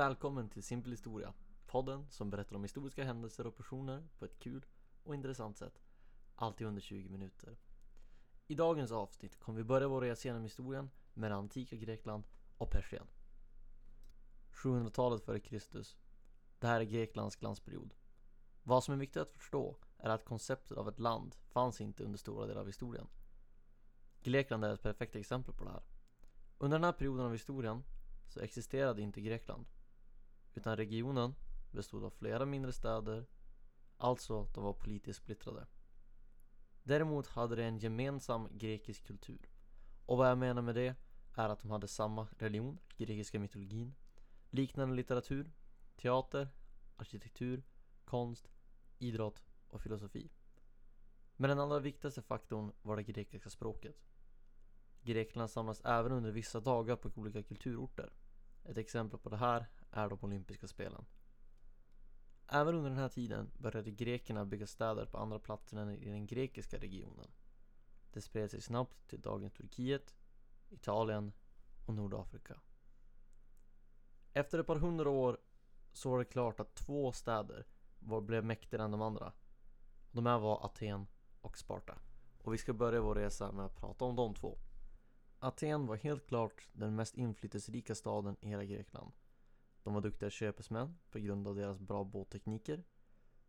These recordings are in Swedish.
Välkommen till Simpel Historia, podden som berättar om historiska händelser och personer på ett kul och intressant sätt, alltid under 20 minuter. I dagens avsnitt kommer vi börja vår resa genom historien med det antika Grekland och Persien. 700-talet före Kristus. Det här är Greklands glansperiod. Vad som är viktigt att förstå är att konceptet av ett land fanns inte under stora delar av historien. Grekland är ett perfekt exempel på det här. Under den här perioden av historien så existerade inte Grekland. Utan regionen bestod av flera mindre städer, alltså de var politiskt splittrade. Däremot hade de en gemensam grekisk kultur. Och vad jag menar med det är att de hade samma religion, grekiska mytologin, liknande litteratur, teater, arkitektur, konst, idrott och filosofi. Men den allra viktigaste faktorn var det grekiska språket. Grekland samlas även under vissa dagar på olika kulturorter. Ett exempel på det här är de olympiska spelen. Även under den här tiden började grekerna bygga städer på andra platser än i den grekiska regionen. Det spred sig snabbt till dagens Turkiet, Italien och Nordafrika. Efter ett par hundra år så var det klart att två städer var, blev mäktigare än de andra. De här var Aten och Sparta. Och vi ska börja vår resa med att prata om de två. Aten var helt klart den mest inflytelserika staden i hela Grekland. De var duktiga köpesmän på grund av deras bra båttekniker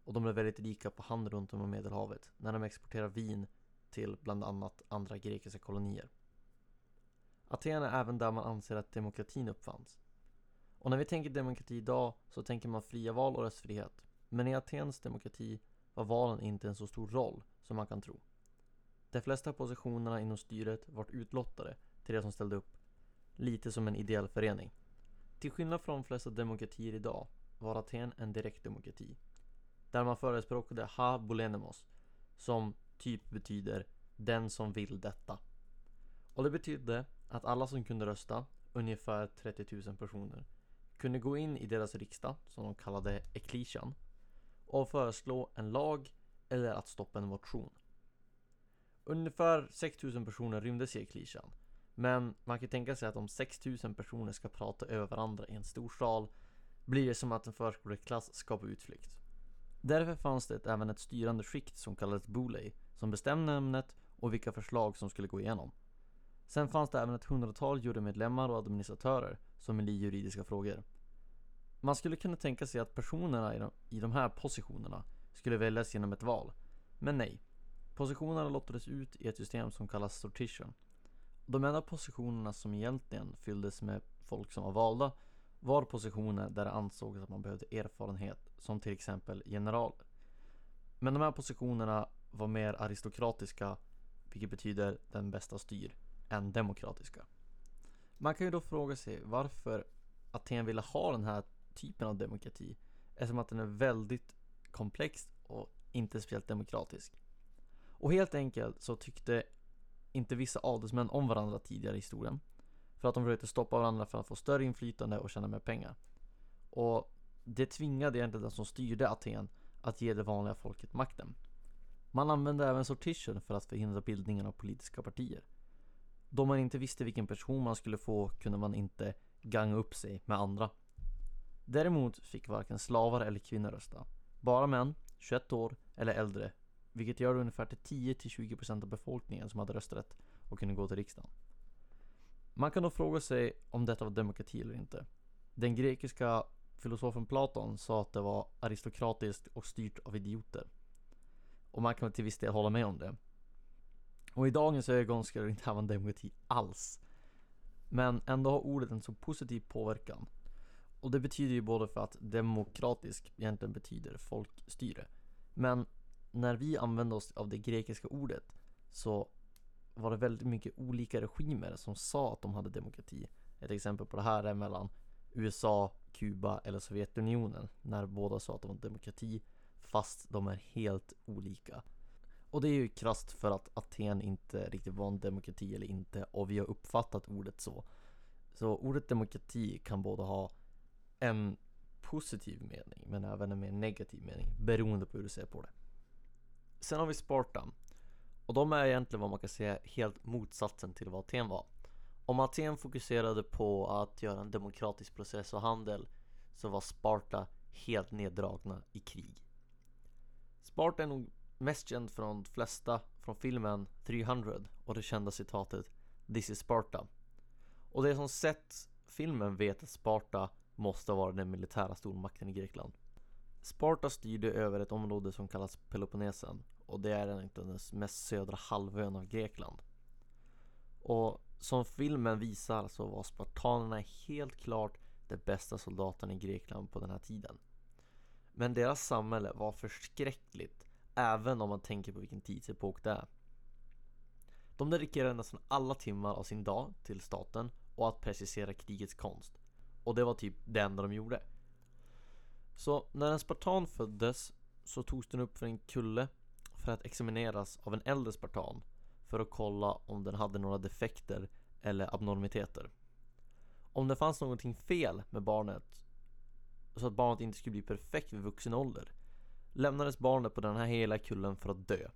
och de blev väldigt rika på handel runt om i Medelhavet när de exporterade vin till bland annat andra grekiska kolonier. Aten är även där man anser att demokratin uppfanns. Och när vi tänker demokrati idag så tänker man fria val och röstfrihet. Men i Atens demokrati var valen inte en så stor roll som man kan tro. De flesta positionerna inom styret var utlottade till de som ställde upp. Lite som en ideell förening. Till skillnad från de flesta demokratier idag var Aten en direktdemokrati. Där man förespråkade ha bolenemos som typ betyder den som vill detta. Och det betydde att alla som kunde rösta, ungefär 30 000 personer, kunde gå in i deras riksdag, som de kallade eklesian, och föreslå en lag eller att stoppa en motion. Ungefär 6 000 personer rymdes i eklesian men man kan tänka sig att om 6000 personer ska prata över varandra i en stor sal blir det som att en förskoleklass ska på utflykt. Därför fanns det även ett styrande skikt som kallades Boulay som bestämde ämnet och vilka förslag som skulle gå igenom. Sen fanns det även ett hundratal jurymedlemmar och administratörer som i juridiska frågor. Man skulle kunna tänka sig att personerna i de, i de här positionerna skulle väljas genom ett val. Men nej. Positionerna lottades ut i ett system som kallas sortition de enda positionerna som egentligen fylldes med folk som var valda var positioner där det ansågs att man behövde erfarenhet, som till exempel generaler. Men de här positionerna var mer aristokratiska, vilket betyder den bästa styr, än demokratiska. Man kan ju då fråga sig varför Aten ville ha den här typen av demokrati, eftersom att den är väldigt komplex och inte speciellt demokratisk. Och helt enkelt så tyckte inte vissa adelsmän om varandra tidigare i historien. För att de försökte stoppa varandra för att få större inflytande och tjäna mer pengar. Och det tvingade egentligen den som styrde Aten att ge det vanliga folket makten. Man använde även sortition för att förhindra bildningen av politiska partier. Då man inte visste vilken person man skulle få kunde man inte ganga upp sig med andra. Däremot fick varken slavar eller kvinnor rösta. Bara män, 21 år eller äldre vilket gör ungefär till 10-20% av befolkningen som hade rösträtt och kunde gå till riksdagen. Man kan då fråga sig om detta var demokrati eller inte. Den grekiska filosofen Platon sa att det var aristokratiskt och styrt av idioter. Och man kan till viss del hålla med om det. Och i dagens ögon skulle det inte vara en demokrati alls. Men ändå har ordet en så positiv påverkan. Och det betyder ju både för att demokratisk egentligen betyder folkstyre. Men när vi använde oss av det grekiska ordet så var det väldigt mycket olika regimer som sa att de hade demokrati. Ett exempel på det här är mellan USA, Kuba eller Sovjetunionen när båda sa att de var demokrati fast de är helt olika. Och det är ju krasst för att Aten inte riktigt var en demokrati eller inte och vi har uppfattat ordet så. Så ordet demokrati kan både ha en positiv mening men även en mer negativ mening beroende på hur du ser på det. Sen har vi Sparta. Och de är egentligen vad man kan säga helt motsatsen till vad Aten var. Om Aten fokuserade på att göra en demokratisk process och handel så var Sparta helt neddragna i krig. Sparta är nog mest känd från de flesta från filmen 300 och det kända citatet This is Sparta. Och det som sett filmen vet att Sparta måste vara den militära stormakten i Grekland. Sparta styrde över ett område som kallas Peloponnesen och det är egentligen den mest södra halvön av Grekland. Och som filmen visar så var spartanerna helt klart de bästa soldaterna i Grekland på den här tiden. Men deras samhälle var förskräckligt även om man tänker på vilken tidsepok det är. De dedikerade nästan alla timmar av sin dag till staten och att precisera krigets konst. Och det var typ det enda de gjorde. Så när en spartan föddes så togs den upp för en kulle för att examineras av en äldre spartan för att kolla om den hade några defekter eller abnormiteter. Om det fanns någonting fel med barnet så att barnet inte skulle bli perfekt vid vuxen ålder lämnades barnet på den här hela kullen för att dö.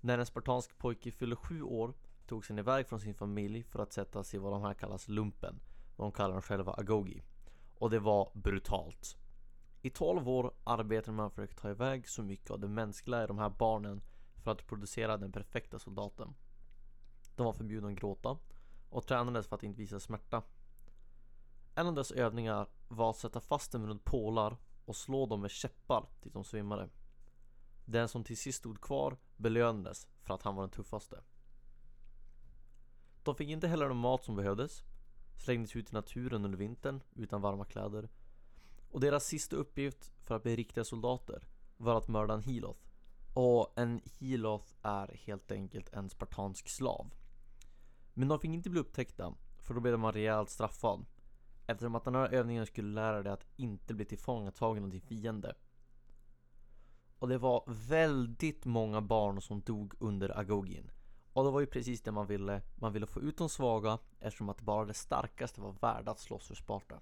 När en spartansk pojke fyllde sju år togs han iväg från sin familj för att sättas i vad de här kallas lumpen. Vad de kallar dem själva agogi. Och det var brutalt. I 12 år arbetade man för att ta iväg så mycket av det mänskliga i de här barnen för att producera den perfekta soldaten. De var förbjudna att gråta och tränades för att inte visa smärta. En av dess övningar var att sätta fast dem runt pålar och slå dem med käppar tills de svimmade. Den som till sist stod kvar belönades för att han var den tuffaste. De fick inte heller den mat som behövdes, slängdes ut i naturen under vintern utan varma kläder och deras sista uppgift för att bli riktiga soldater var att mörda en heloth. Och en heloth är helt enkelt en spartansk slav. Men de fick inte bli upptäckta, för då blev man rejält straffad. Eftersom att den här övningen skulle lära dig att inte bli tillfångatagen av din fiende. Och det var väldigt många barn som dog under agogin. Och det var ju precis det man ville. Man ville få ut de svaga eftersom att bara det starkaste var värda att slåss för Sparta.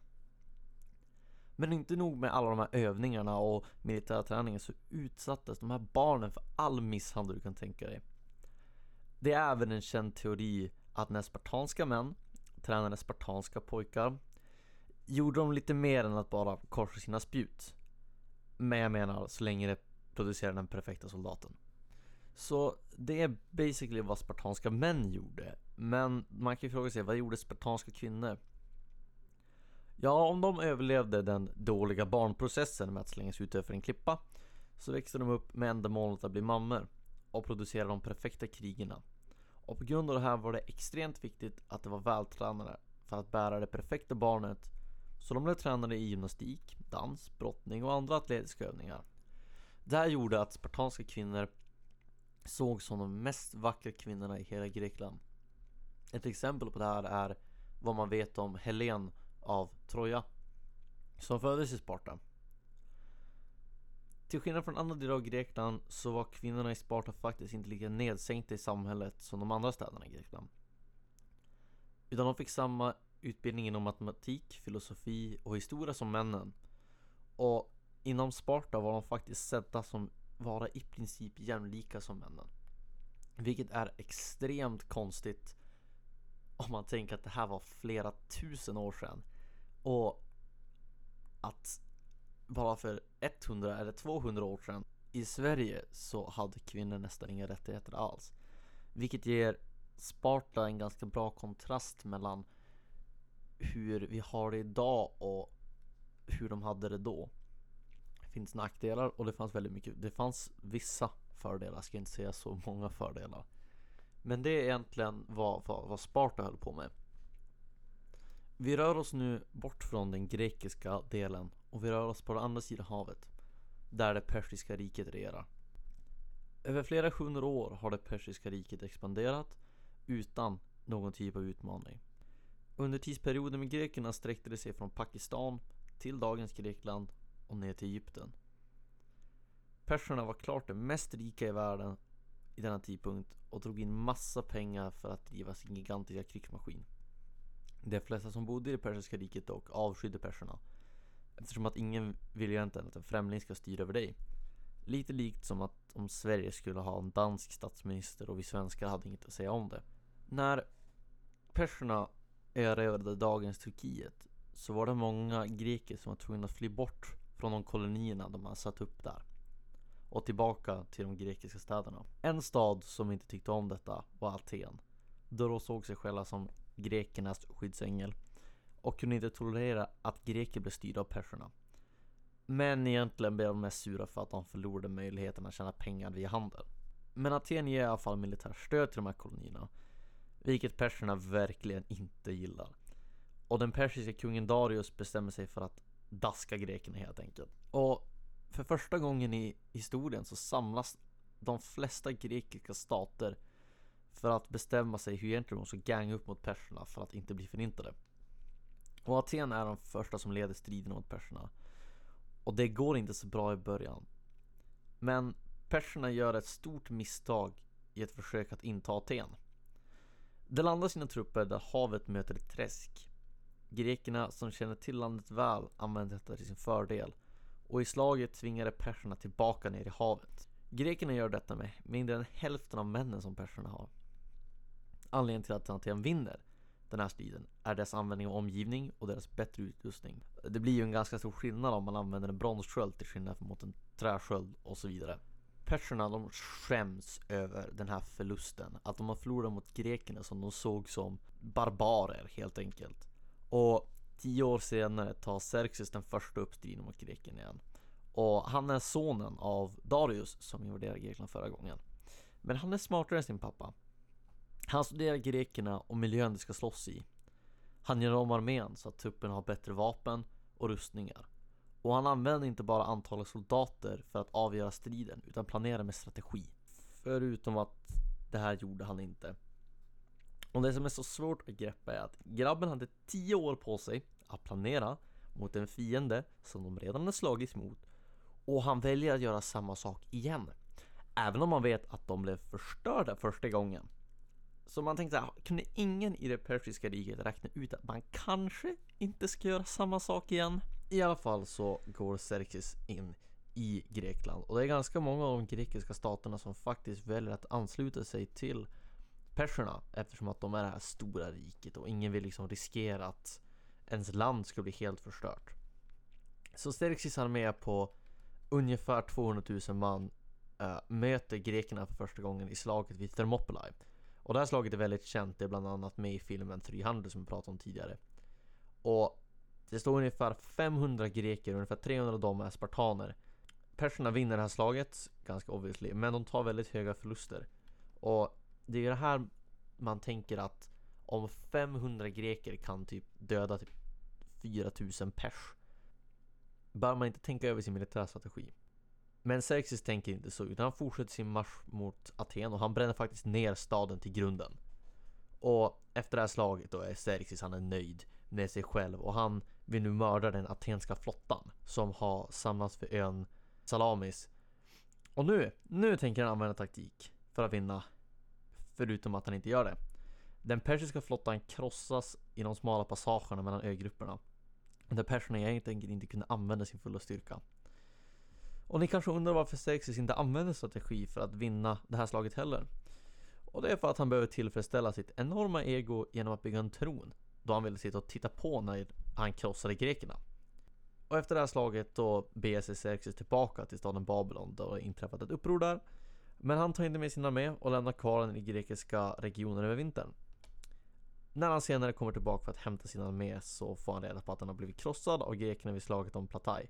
Men inte nog med alla de här övningarna och militärträningen så utsattes de här barnen för all misshandel du kan tänka dig. Det är även en känd teori att när spartanska män tränade spartanska pojkar gjorde de lite mer än att bara korsa sina spjut. Men jag menar så länge det producerar den perfekta soldaten. Så det är basically vad spartanska män gjorde. Men man kan ju fråga sig, vad gjorde spartanska kvinnor? Ja, om de överlevde den dåliga barnprocessen med att slängas ut över en klippa så växte de upp med ändamålet att bli mammor och producera de perfekta krigerna. Och på grund av det här var det extremt viktigt att de var vältränade för att bära det perfekta barnet så de blev tränade i gymnastik, dans, brottning och andra atletiska övningar. Det här gjorde att spartanska kvinnor sågs som de mest vackra kvinnorna i hela Grekland. Ett exempel på det här är vad man vet om Helen av Troja som föddes i Sparta. Till skillnad från andra delar av Grekland så var kvinnorna i Sparta faktiskt inte lika nedsänkta i samhället som de andra städerna i Grekland. Utan de fick samma utbildning inom matematik, filosofi och historia som männen. Och inom Sparta var de faktiskt sedda som vara i princip jämlika som männen. Vilket är extremt konstigt om man tänker att det här var flera tusen år sedan. Och att bara för 100 eller 200 år sedan i Sverige så hade kvinnor nästan inga rättigheter alls. Vilket ger Sparta en ganska bra kontrast mellan hur vi har det idag och hur de hade det då. Det finns nackdelar och det fanns väldigt mycket. Det fanns vissa fördelar, jag ska inte säga så många fördelar. Men det är egentligen vad, vad, vad Sparta höll på med. Vi rör oss nu bort från den grekiska delen och vi rör oss på den andra sidan havet. Där det persiska riket regerar. Över flera hundra år har det persiska riket expanderat utan någon typ av utmaning. Under tidsperioden med grekerna sträckte det sig från Pakistan till dagens Grekland och ner till Egypten. Perserna var klart det mest rika i världen i denna tidpunkt och drog in massa pengar för att driva sin gigantiska krigsmaskin. De flesta som bodde i det persiska riket dock avskydde perserna eftersom att ingen vill egentligen att en främling ska styra över dig. Lite likt som att om Sverige skulle ha en dansk statsminister och vi svenskar hade inget att säga om det. När perserna erövrade dagens Turkiet så var det många greker som var tvungna att fly bort från de kolonierna de har satt upp där och tillbaka till de grekiska städerna. En stad som inte tyckte om detta var Aten, då de såg sig själva som grekernas skyddsängel och kunde inte tolerera att greker blev styrda av perserna. Men egentligen blev de mest sura för att de förlorade möjligheten att tjäna pengar via handel. Men Aten ger i alla fall militärt stöd till de här kolonierna, vilket perserna verkligen inte gillar. Och den persiska kungen Darius bestämmer sig för att daska grekerna helt enkelt. Och för första gången i historien så samlas de flesta grekiska stater för att bestämma sig hur egentligen de ska ganga upp mot perserna för att inte bli förintade. Och Aten är de första som leder striden mot perserna. Och det går inte så bra i början. Men perserna gör ett stort misstag i ett försök att inta Aten. De landar sina trupper där havet möter ett träsk. Grekerna som känner till landet väl använder detta till sin fördel och i slaget tvingade perserna tillbaka ner i havet. Grekerna gör detta med mindre än hälften av männen som perserna har. Anledningen till att Aten vinner den här striden är dess användning av omgivning och deras bättre utrustning. Det blir ju en ganska stor skillnad om man använder en bronssköld till skillnad mot en träsköld och så vidare. Perserna de skäms över den här förlusten, att de har förlorat mot grekerna som de såg som barbarer helt enkelt. Och tio år senare tar Xerxes den första upp striden mot Greken igen. Och han är sonen av Darius som invaderade Grekland förra gången. Men han är smartare än sin pappa. Han studerar grekerna och miljön de ska slåss i. Han gör om armén så att trupperna har bättre vapen och rustningar. Och han använder inte bara antalet soldater för att avgöra striden utan planerar med strategi. Förutom att det här gjorde han inte. Och det som är så svårt att greppa är att grabben hade 10 år på sig att planera mot en fiende som de redan har slagits mot och han väljer att göra samma sak igen. Även om man vet att de blev förstörda första gången. Så man tänkte såhär, kunde ingen i det persiska riket räkna ut att man kanske inte ska göra samma sak igen? I alla fall så går Xerxes in i Grekland och det är ganska många av de grekiska staterna som faktiskt väljer att ansluta sig till perserna eftersom att de är det här stora riket och ingen vill liksom riskera att ens land ska bli helt förstört. Så Xerxes armé på ungefär 200 000 man äh, möter grekerna för första gången i slaget vid Thermopylae. Och det här slaget är väldigt känt, det är bland annat med i filmen 300 som vi pratade om tidigare. Och det står ungefär 500 greker, ungefär 300 av dem är spartaner. Perserna vinner det här slaget, ganska obviously, men de tar väldigt höga förluster. Och det är ju det här man tänker att om 500 greker kan typ döda typ 4000 pers bör man inte tänka över sin militärstrategi. Men Xerxes tänker inte så, utan han fortsätter sin marsch mot Aten och han bränner faktiskt ner staden till grunden. Och efter det här slaget då är Xerxes, han är nöjd med sig själv och han vill nu mörda den atenska flottan som har samlats för ön Salamis. Och nu, nu tänker han använda taktik för att vinna förutom att han inte gör det. Den persiska flottan krossas i de smala passagerna mellan ögrupperna. Där perserna egentligen inte kunde använda sin fulla styrka. Och ni kanske undrar varför Xerxes inte använder strategi för att vinna det här slaget heller. Och det är för att han behöver tillfredsställa sitt enorma ego genom att bygga en tron. Då han ville sitta och titta på när han krossade grekerna. Och efter det här slaget då beger sig Xerxes tillbaka till staden Babylon då det inträffat ett uppror där. Men han tar inte med sin armé och lämnar kvar den i grekiska regionen över vintern. När han senare kommer tillbaka för att hämta sin armé så får han reda på att han har blivit krossad av grekerna vid slaget om Platay.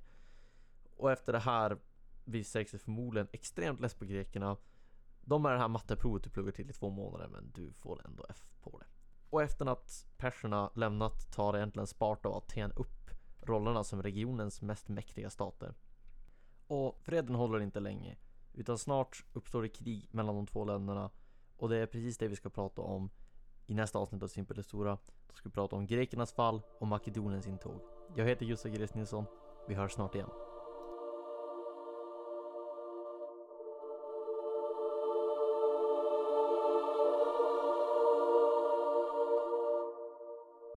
Och efter det här visar sig förmodligen extremt less på grekerna. De är det här matteprovet du pluggar till i två månader men du får ändå F på det. Och efter att perserna lämnat tar egentligen Sparta och Aten upp rollerna som regionens mest mäktiga stater. Och freden håller inte länge. Utan snart uppstår det krig mellan de två länderna och det är precis det vi ska prata om i nästa avsnitt av Simpel Stora. Då ska vi prata om grekernas fall och Makedoniens intåg. Jag heter Gustav Gires Nilsson. Vi hörs snart igen.